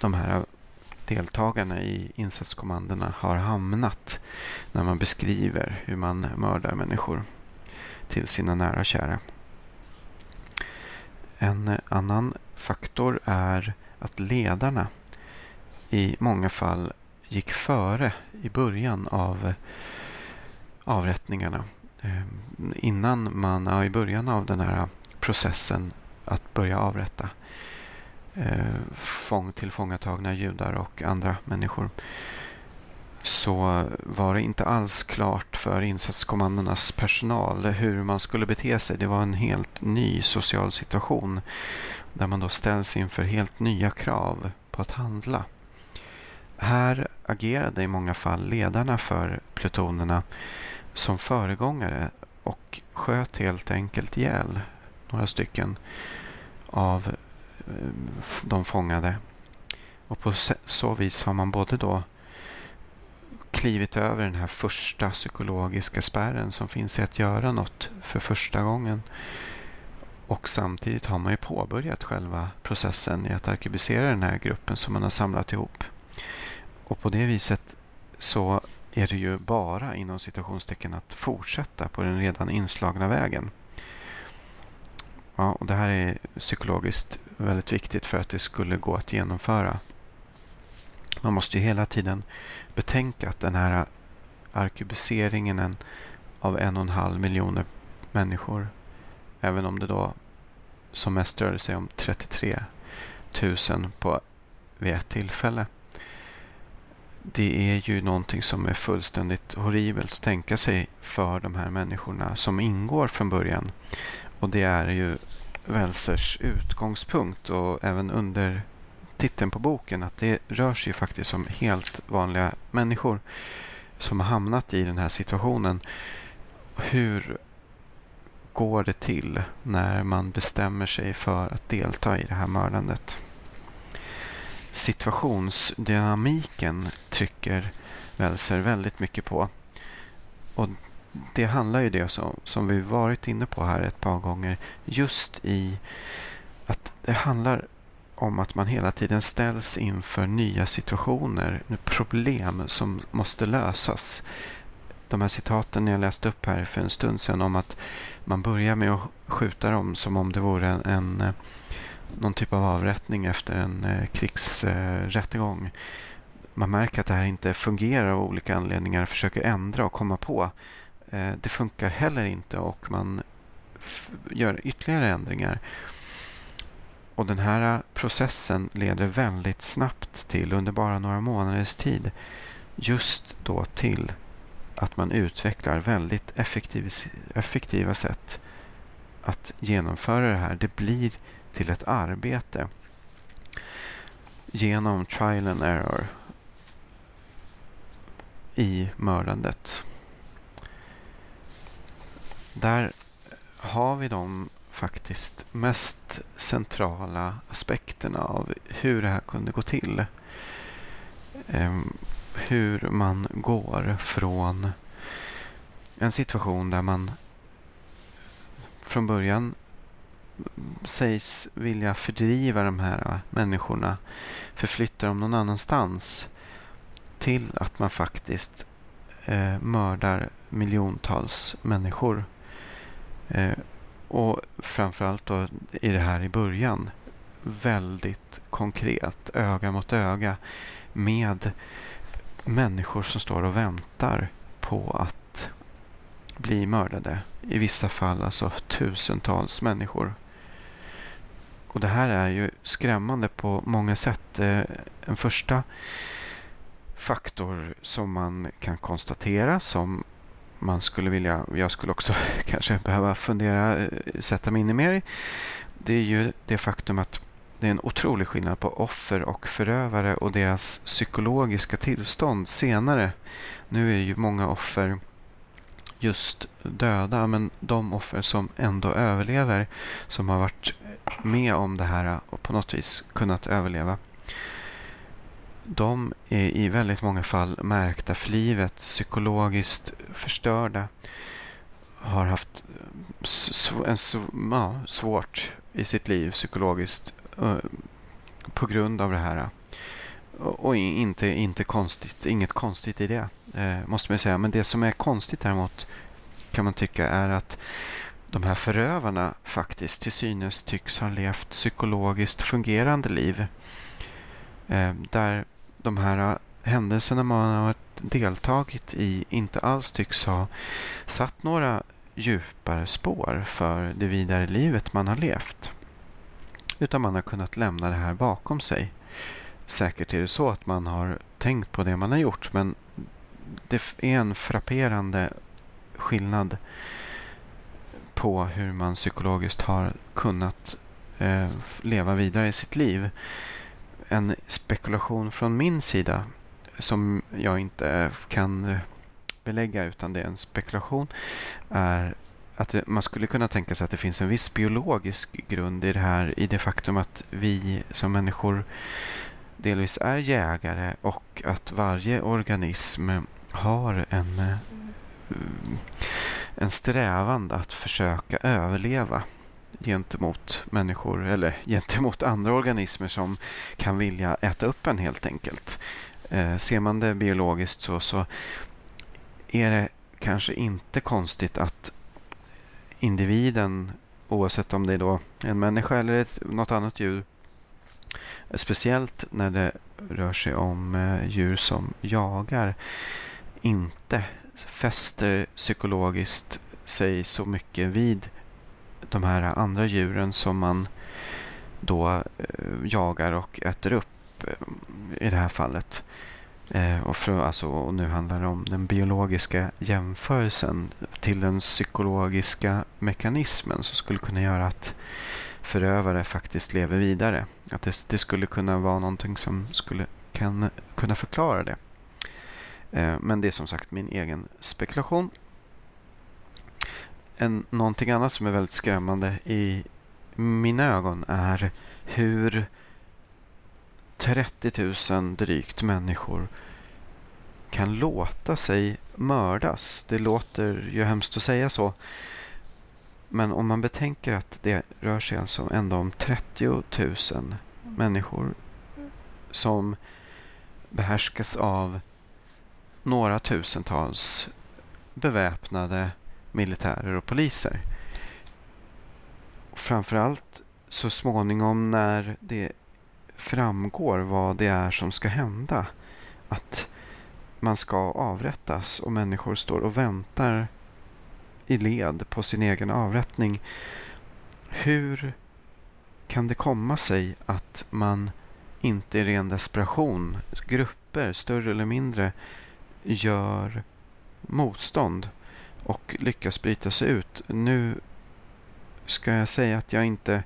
de här deltagarna i insatskommandona har hamnat när man beskriver hur man mördar människor till sina nära och kära. En annan faktor är att ledarna i många fall gick före i början av avrättningarna. Ehm, innan man, ja, i början av den här processen att börja avrätta eh, fång, tillfångatagna judar och andra människor så var det inte alls klart för insatskommandonas personal hur man skulle bete sig. Det var en helt ny social situation där man då ställs inför helt nya krav på att handla. Här agerade i många fall ledarna för plutonerna som föregångare och sköt helt enkelt ihjäl några stycken av eh, de fångade. Och på så vis har man både då klivit över den här första psykologiska spärren som finns i att göra något för första gången. Och samtidigt har man ju påbörjat själva processen i att arkebusera den här gruppen som man har samlat ihop. Och på det viset så är det ju bara inom citationstecken att fortsätta på den redan inslagna vägen. Ja, och det här är psykologiskt väldigt viktigt för att det skulle gå att genomföra. Man måste ju hela tiden betänka att den här arkebuseringen av en och en halv miljoner människor, även om det då som mest rörde sig om 33 000 på, vid ett tillfälle. Det är ju någonting som är fullständigt horribelt att tänka sig för de här människorna som ingår från början. Och det är ju Welsers utgångspunkt och även under titeln på boken att det rör sig faktiskt om helt vanliga människor som har hamnat i den här situationen. Hur går det till när man bestämmer sig för att delta i det här mördandet? Situationsdynamiken trycker Welser väldigt mycket på. Och det handlar ju det som, som vi varit inne på här ett par gånger just i att det handlar om att man hela tiden ställs inför nya situationer, problem som måste lösas. De här citaten jag läste upp här för en stund sedan om att man börjar med att skjuta dem som om det vore en, en eh, någon typ av avrättning efter en eh, krigsrättegång. Man märker att det här inte fungerar av olika anledningar, försöker ändra och komma på. Eh, det funkar heller inte och man gör ytterligare ändringar. Och den här äh, processen leder väldigt snabbt till, under bara några månaders tid, just då till att man utvecklar väldigt effektiva sätt att genomföra det här. Det blir till ett arbete genom trial and error i mördandet. Där har vi de faktiskt mest centrala aspekterna av hur det här kunde gå till. Ehm, hur man går från en situation där man från början sägs vilja fördriva de här människorna, förflytta dem någon annanstans till att man faktiskt eh, mördar miljontals människor. Eh, och framförallt då i det här i början väldigt konkret, öga mot öga med människor som står och väntar på att bli mördade. I vissa fall alltså tusentals människor. Och det här är ju skrämmande på många sätt. Eh, en första faktor som man kan konstatera som man skulle vilja, jag skulle också [laughs] kanske behöva fundera, eh, sätta mig in i mer Det är ju det faktum att det är en otrolig skillnad på offer och förövare och deras psykologiska tillstånd senare. Nu är ju många offer just döda, men de offer som ändå överlever, som har varit med om det här och på något vis kunnat överleva. De är i väldigt många fall märkta för livet, psykologiskt förstörda, har haft eh, en, ja, svårt i sitt liv psykologiskt uh, på grund av det här. Och inte, inte konstigt, inget konstigt i det, eh, måste man säga. Men det som är konstigt däremot kan man tycka är att de här förövarna faktiskt till synes tycks ha levt psykologiskt fungerande liv. Eh, där de här äh, händelserna man har deltagit i inte alls tycks ha satt några djupare spår för det vidare livet man har levt. Utan man har kunnat lämna det här bakom sig. Säkert är det så att man har tänkt på det man har gjort men det är en frapperande skillnad på hur man psykologiskt har kunnat eh, leva vidare i sitt liv. En spekulation från min sida som jag inte kan belägga utan det är en spekulation är att det, man skulle kunna tänka sig att det finns en viss biologisk grund i det här i det faktum att vi som människor delvis är jägare och att varje organism har en, eh, en strävan att försöka överleva gentemot människor eller [laughs] gentemot andra organismer som kan vilja äta upp en helt enkelt. Eh, ser man det biologiskt så, så är det kanske inte konstigt att individen, oavsett om det är då en människa eller ett, något annat djur, speciellt när det rör sig om eh, djur som jagar, inte fäster psykologiskt sig så mycket vid de här andra djuren som man då eh, jagar och äter upp eh, i det här fallet. Eh, och, för, alltså, och nu handlar det om den biologiska jämförelsen till den psykologiska mekanismen som skulle kunna göra att förövare faktiskt lever vidare. Att det, det skulle kunna vara någonting som skulle kan, kunna förklara det. Eh, men det är som sagt min egen spekulation. En, någonting annat som är väldigt skrämmande i mina ögon är hur 30 000 drygt människor kan låta sig mördas. Det låter ju hemskt att säga så. Men om man betänker att det rör sig alltså ändå om 30 000 människor som behärskas av några tusentals beväpnade militärer och poliser. Framförallt så småningom när det framgår vad det är som ska hända. Att man ska avrättas och människor står och väntar i led på sin egen avrättning. Hur kan det komma sig att man inte i ren desperation, grupper, större eller mindre, gör motstånd och lyckas bryta sig ut? Nu ska jag säga att jag inte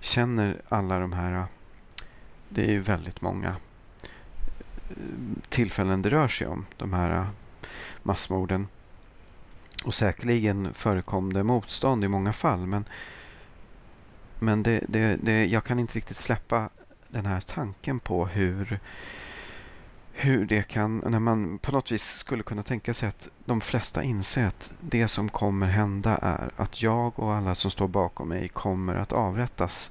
känner alla de här äh, det är ju väldigt många äh, tillfällen det rör sig om, de här äh, massmorden. Och säkerligen förekom det motstånd i många fall. Men, men det, det, det, jag kan inte riktigt släppa den här tanken på hur, hur det kan, när man på något vis skulle kunna tänka sig att de flesta inser att det som kommer hända är att jag och alla som står bakom mig kommer att avrättas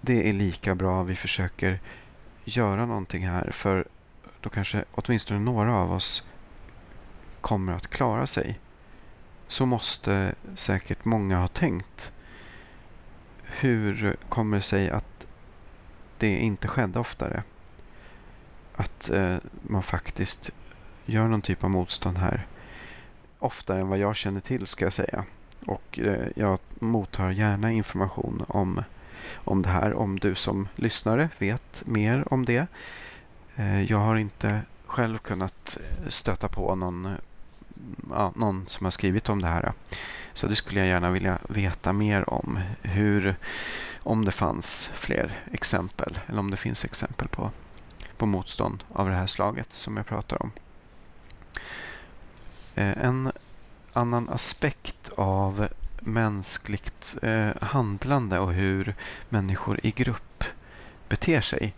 det är lika bra vi försöker göra någonting här för då kanske åtminstone några av oss kommer att klara sig. Så måste säkert många ha tänkt. Hur kommer det sig att det inte skedde oftare? Att eh, man faktiskt gör någon typ av motstånd här. Oftare än vad jag känner till ska jag säga. Och eh, jag mottar gärna information om om det här om du som lyssnare vet mer om det. Eh, jag har inte själv kunnat stöta på någon, ja, någon som har skrivit om det här. Så det skulle jag gärna vilja veta mer om. Hur, om det fanns fler exempel eller om det finns exempel på, på motstånd av det här slaget som jag pratar om. Eh, en annan aspekt av mänskligt eh, handlande och hur människor i grupp beter sig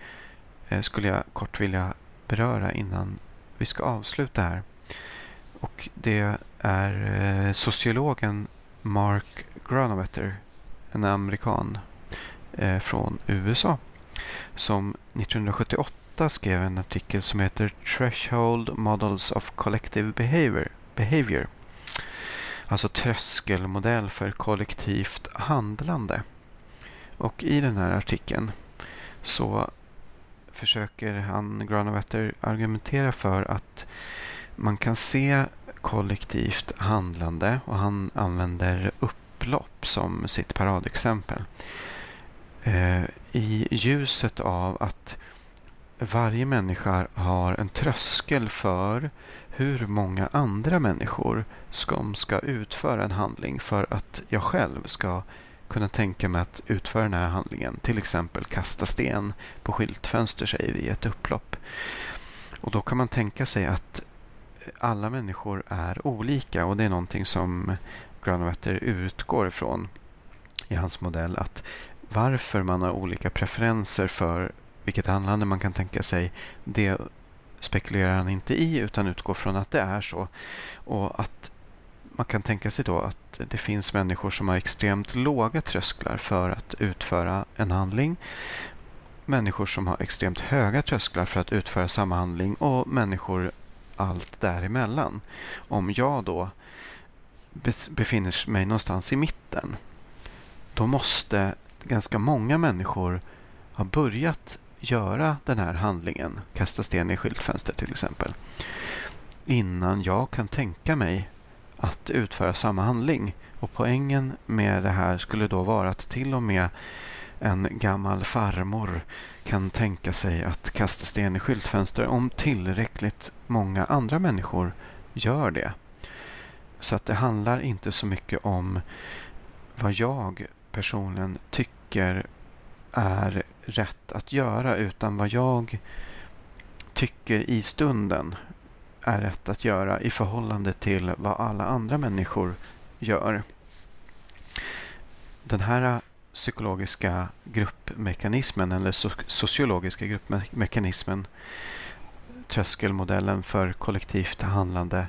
eh, skulle jag kort vilja beröra innan vi ska avsluta här. Och det är sociologen Mark Granovetter, en amerikan från USA, som 1978 1998 skrev en artikel som heter Threshold Models of Collective Behavior, behavior Alltså tröskelmodell för kollektivt handlande. Och i den här artikeln så försöker han, Granovetter, argumentera för att man kan se kollektivt handlande och han använder upplopp som sitt paradexempel. Eh, I ljuset av att varje människa har en tröskel för hur många andra människor som ska utföra en handling för att jag själv ska kunna tänka mig att utföra den här handlingen. Till exempel kasta sten på skyltfönster säger vi i ett upplopp. Och då kan man tänka sig att alla människor är olika och det är någonting som Granovetter utgår ifrån i hans modell. Att varför man har olika preferenser för vilket handlande man kan tänka sig, det spekulerar han inte i utan utgår från att det är så. Och att man kan tänka sig då att det finns människor som har extremt låga trösklar för att utföra en handling. Människor som har extremt höga trösklar för att utföra samma handling och människor allt däremellan. Om jag då befinner mig någonstans i mitten då måste ganska många människor ha börjat göra den här handlingen, kasta sten i skyltfönster till exempel, innan jag kan tänka mig att utföra samma handling. Och poängen med det här skulle då vara att till och med en gammal farmor kan tänka sig att kasta sten i skyltfönster om tillräckligt många andra människor gör det. Så att det handlar inte så mycket om vad jag personligen tycker är rätt att göra utan vad jag tycker i stunden är rätt att göra i förhållande till vad alla andra människor gör. Den här psykologiska gruppmekanismen eller sociologiska gruppmekanismen tröskelmodellen för kollektivt handlande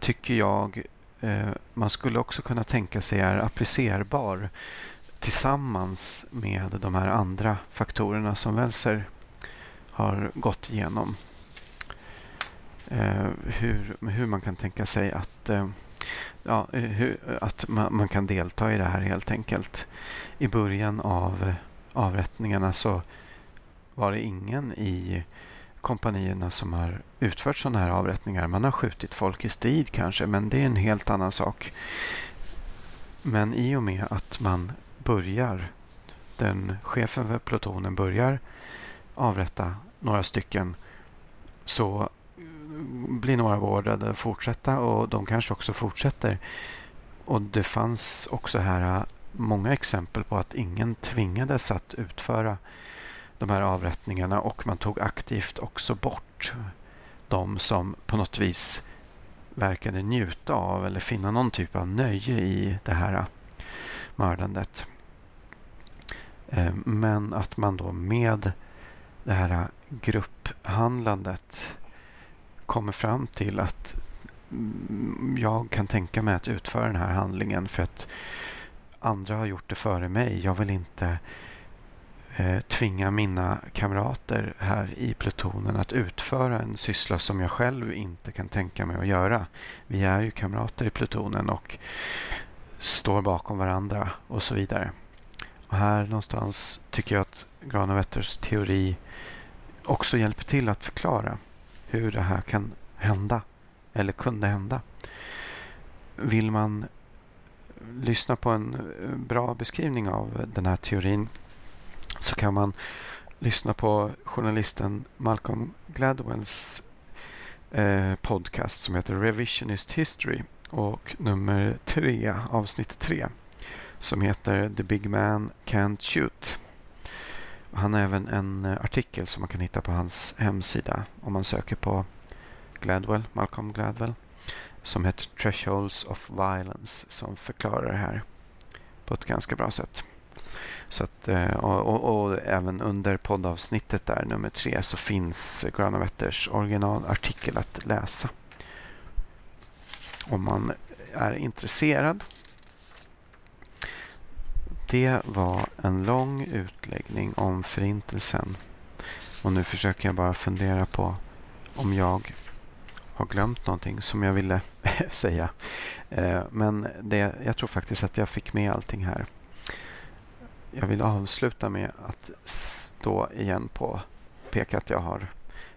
tycker jag eh, man skulle också kunna tänka sig är applicerbar tillsammans med de här andra faktorerna som Welser har gått igenom. Eh, hur, hur man kan tänka sig att, eh, ja, eh, hur, att man, man, kan delta i det här helt enkelt. I början av eh, avrättningarna så var det ingen i kompanierna som har utfört sådana här avrättningar. Man har skjutit folk i strid kanske, men det är en helt annan sak. Men i och med att man börjar, den chefen för plutonen börjar avrätta några stycken så blir några vårdade att fortsätta och de kanske också fortsätter. Och det fanns också här äh, många exempel på att ingen tvingades att utföra de här avrättningarna och man tog aktivt också bort de som på något vis verkade njuta av eller finna någon typ av nöje i det här äh, mördandet. Eh, men att man då med det här grupphandlandet kommer fram till att mm, jag kan tänka mig att utföra den här handlingen för att andra har gjort det före mig. Jag vill inte eh, tvinga mina kamrater här i plutonen att utföra en syssla som jag själv inte kan tänka mig att göra. Vi är ju kamrater i plutonen och står bakom varandra och så vidare. Och här någonstans tycker jag att Granovetters teori också hjälper till att förklara hur det här kan hända eller kunde hända. Vill man lyssna på en bra beskrivning av den här teorin så kan man lyssna på journalisten Malcolm Gladwells eh, podcast som heter Revisionist History och nummer tre, avsnitt tre som heter The Big Man Can't Shoot. Han har även en eh, artikel som man kan hitta på hans hemsida om man söker på Gladwell, Malcolm Gladwell som heter Thresholds of Violence som förklarar det här på ett ganska bra sätt. Så att, eh, och, och, och, även under poddavsnittet där, nummer tre, så finns Granovetters originalartikel att läsa. Om man är intresserad. Det var en lång utläggning om Förintelsen. Och nu försöker jag bara fundera på om jag har glömt någonting som jag ville [laughs] säga. Eh, men det, jag tror faktiskt att jag fick med allting här. Jag vill avsluta med att stå igen på peka att jag har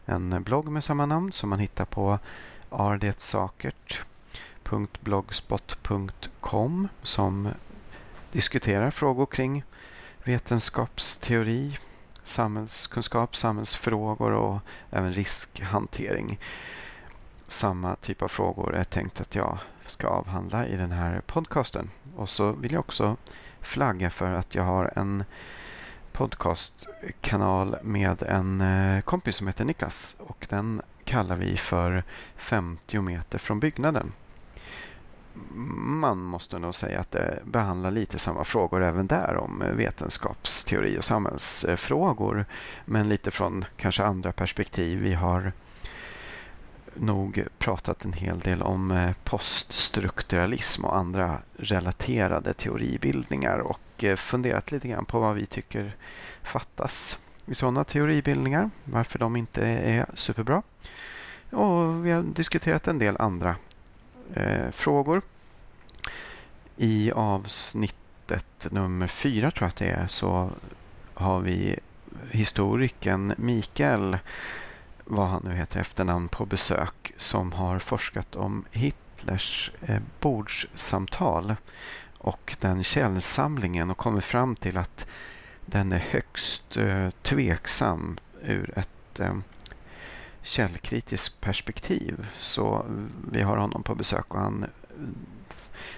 en blogg med samma namn som man hittar på ardetsakert.blogspot.com som diskuterar frågor kring vetenskapsteori, samhällskunskap, samhällsfrågor och även riskhantering. Samma typ av frågor är tänkt att jag ska avhandla i den här podcasten. Och så vill jag också flagga för att jag har en podcastkanal med en eh, kompis som heter Niklas och den kallar vi för 50 meter från byggnaden. Man måste nog säga att det behandlar lite samma frågor även där om vetenskapsteori och samhällsfrågor men lite från kanske andra perspektiv. Vi har nog pratat en hel del om eh, poststrukturalism och andra relaterade teoribildningar och eh, funderat lite grann på vad vi tycker fattas i sådana teoribildningar, varför de inte är superbra. Och vi har diskuterat en del andra eh, frågor. I avsnittet nummer fyra tror jag att det är så har vi historikern Mikael vad han nu heter efternamn på besök som har forskat om Hitlers eh, bordssamtal och den källsamlingen och kommit fram till att den är högst eh, tveksam ur ett eh, källkritiskt perspektiv. Så vi har honom på besök och han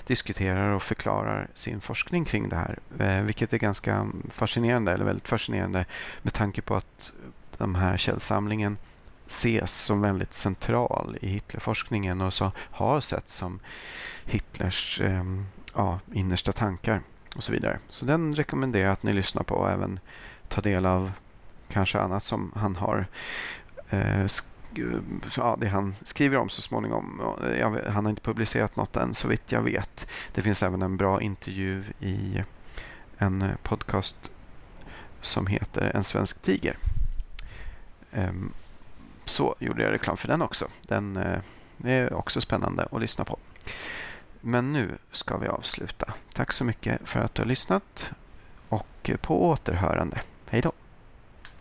diskuterar och förklarar sin forskning kring det här. Eh, vilket är ganska fascinerande, eller väldigt fascinerande med tanke på att den här källsamlingen ses som väldigt central i Hitlerforskningen och så har setts som Hitlers eh, ja, innersta tankar och så vidare. Så den rekommenderar jag att ni lyssnar på och även tar del av kanske annat som han har Eh, ja, det han skriver om så småningom. Eh, han har inte publicerat något än så vitt jag vet. Det finns även en bra intervju i en eh, podcast som heter En svensk tiger. Ehm, så gjorde jag reklam för den också. Den är också spännande att lyssna på. Men nu ska vi avsluta. Tack så mycket för att du har lyssnat och på återhörande. Hej då!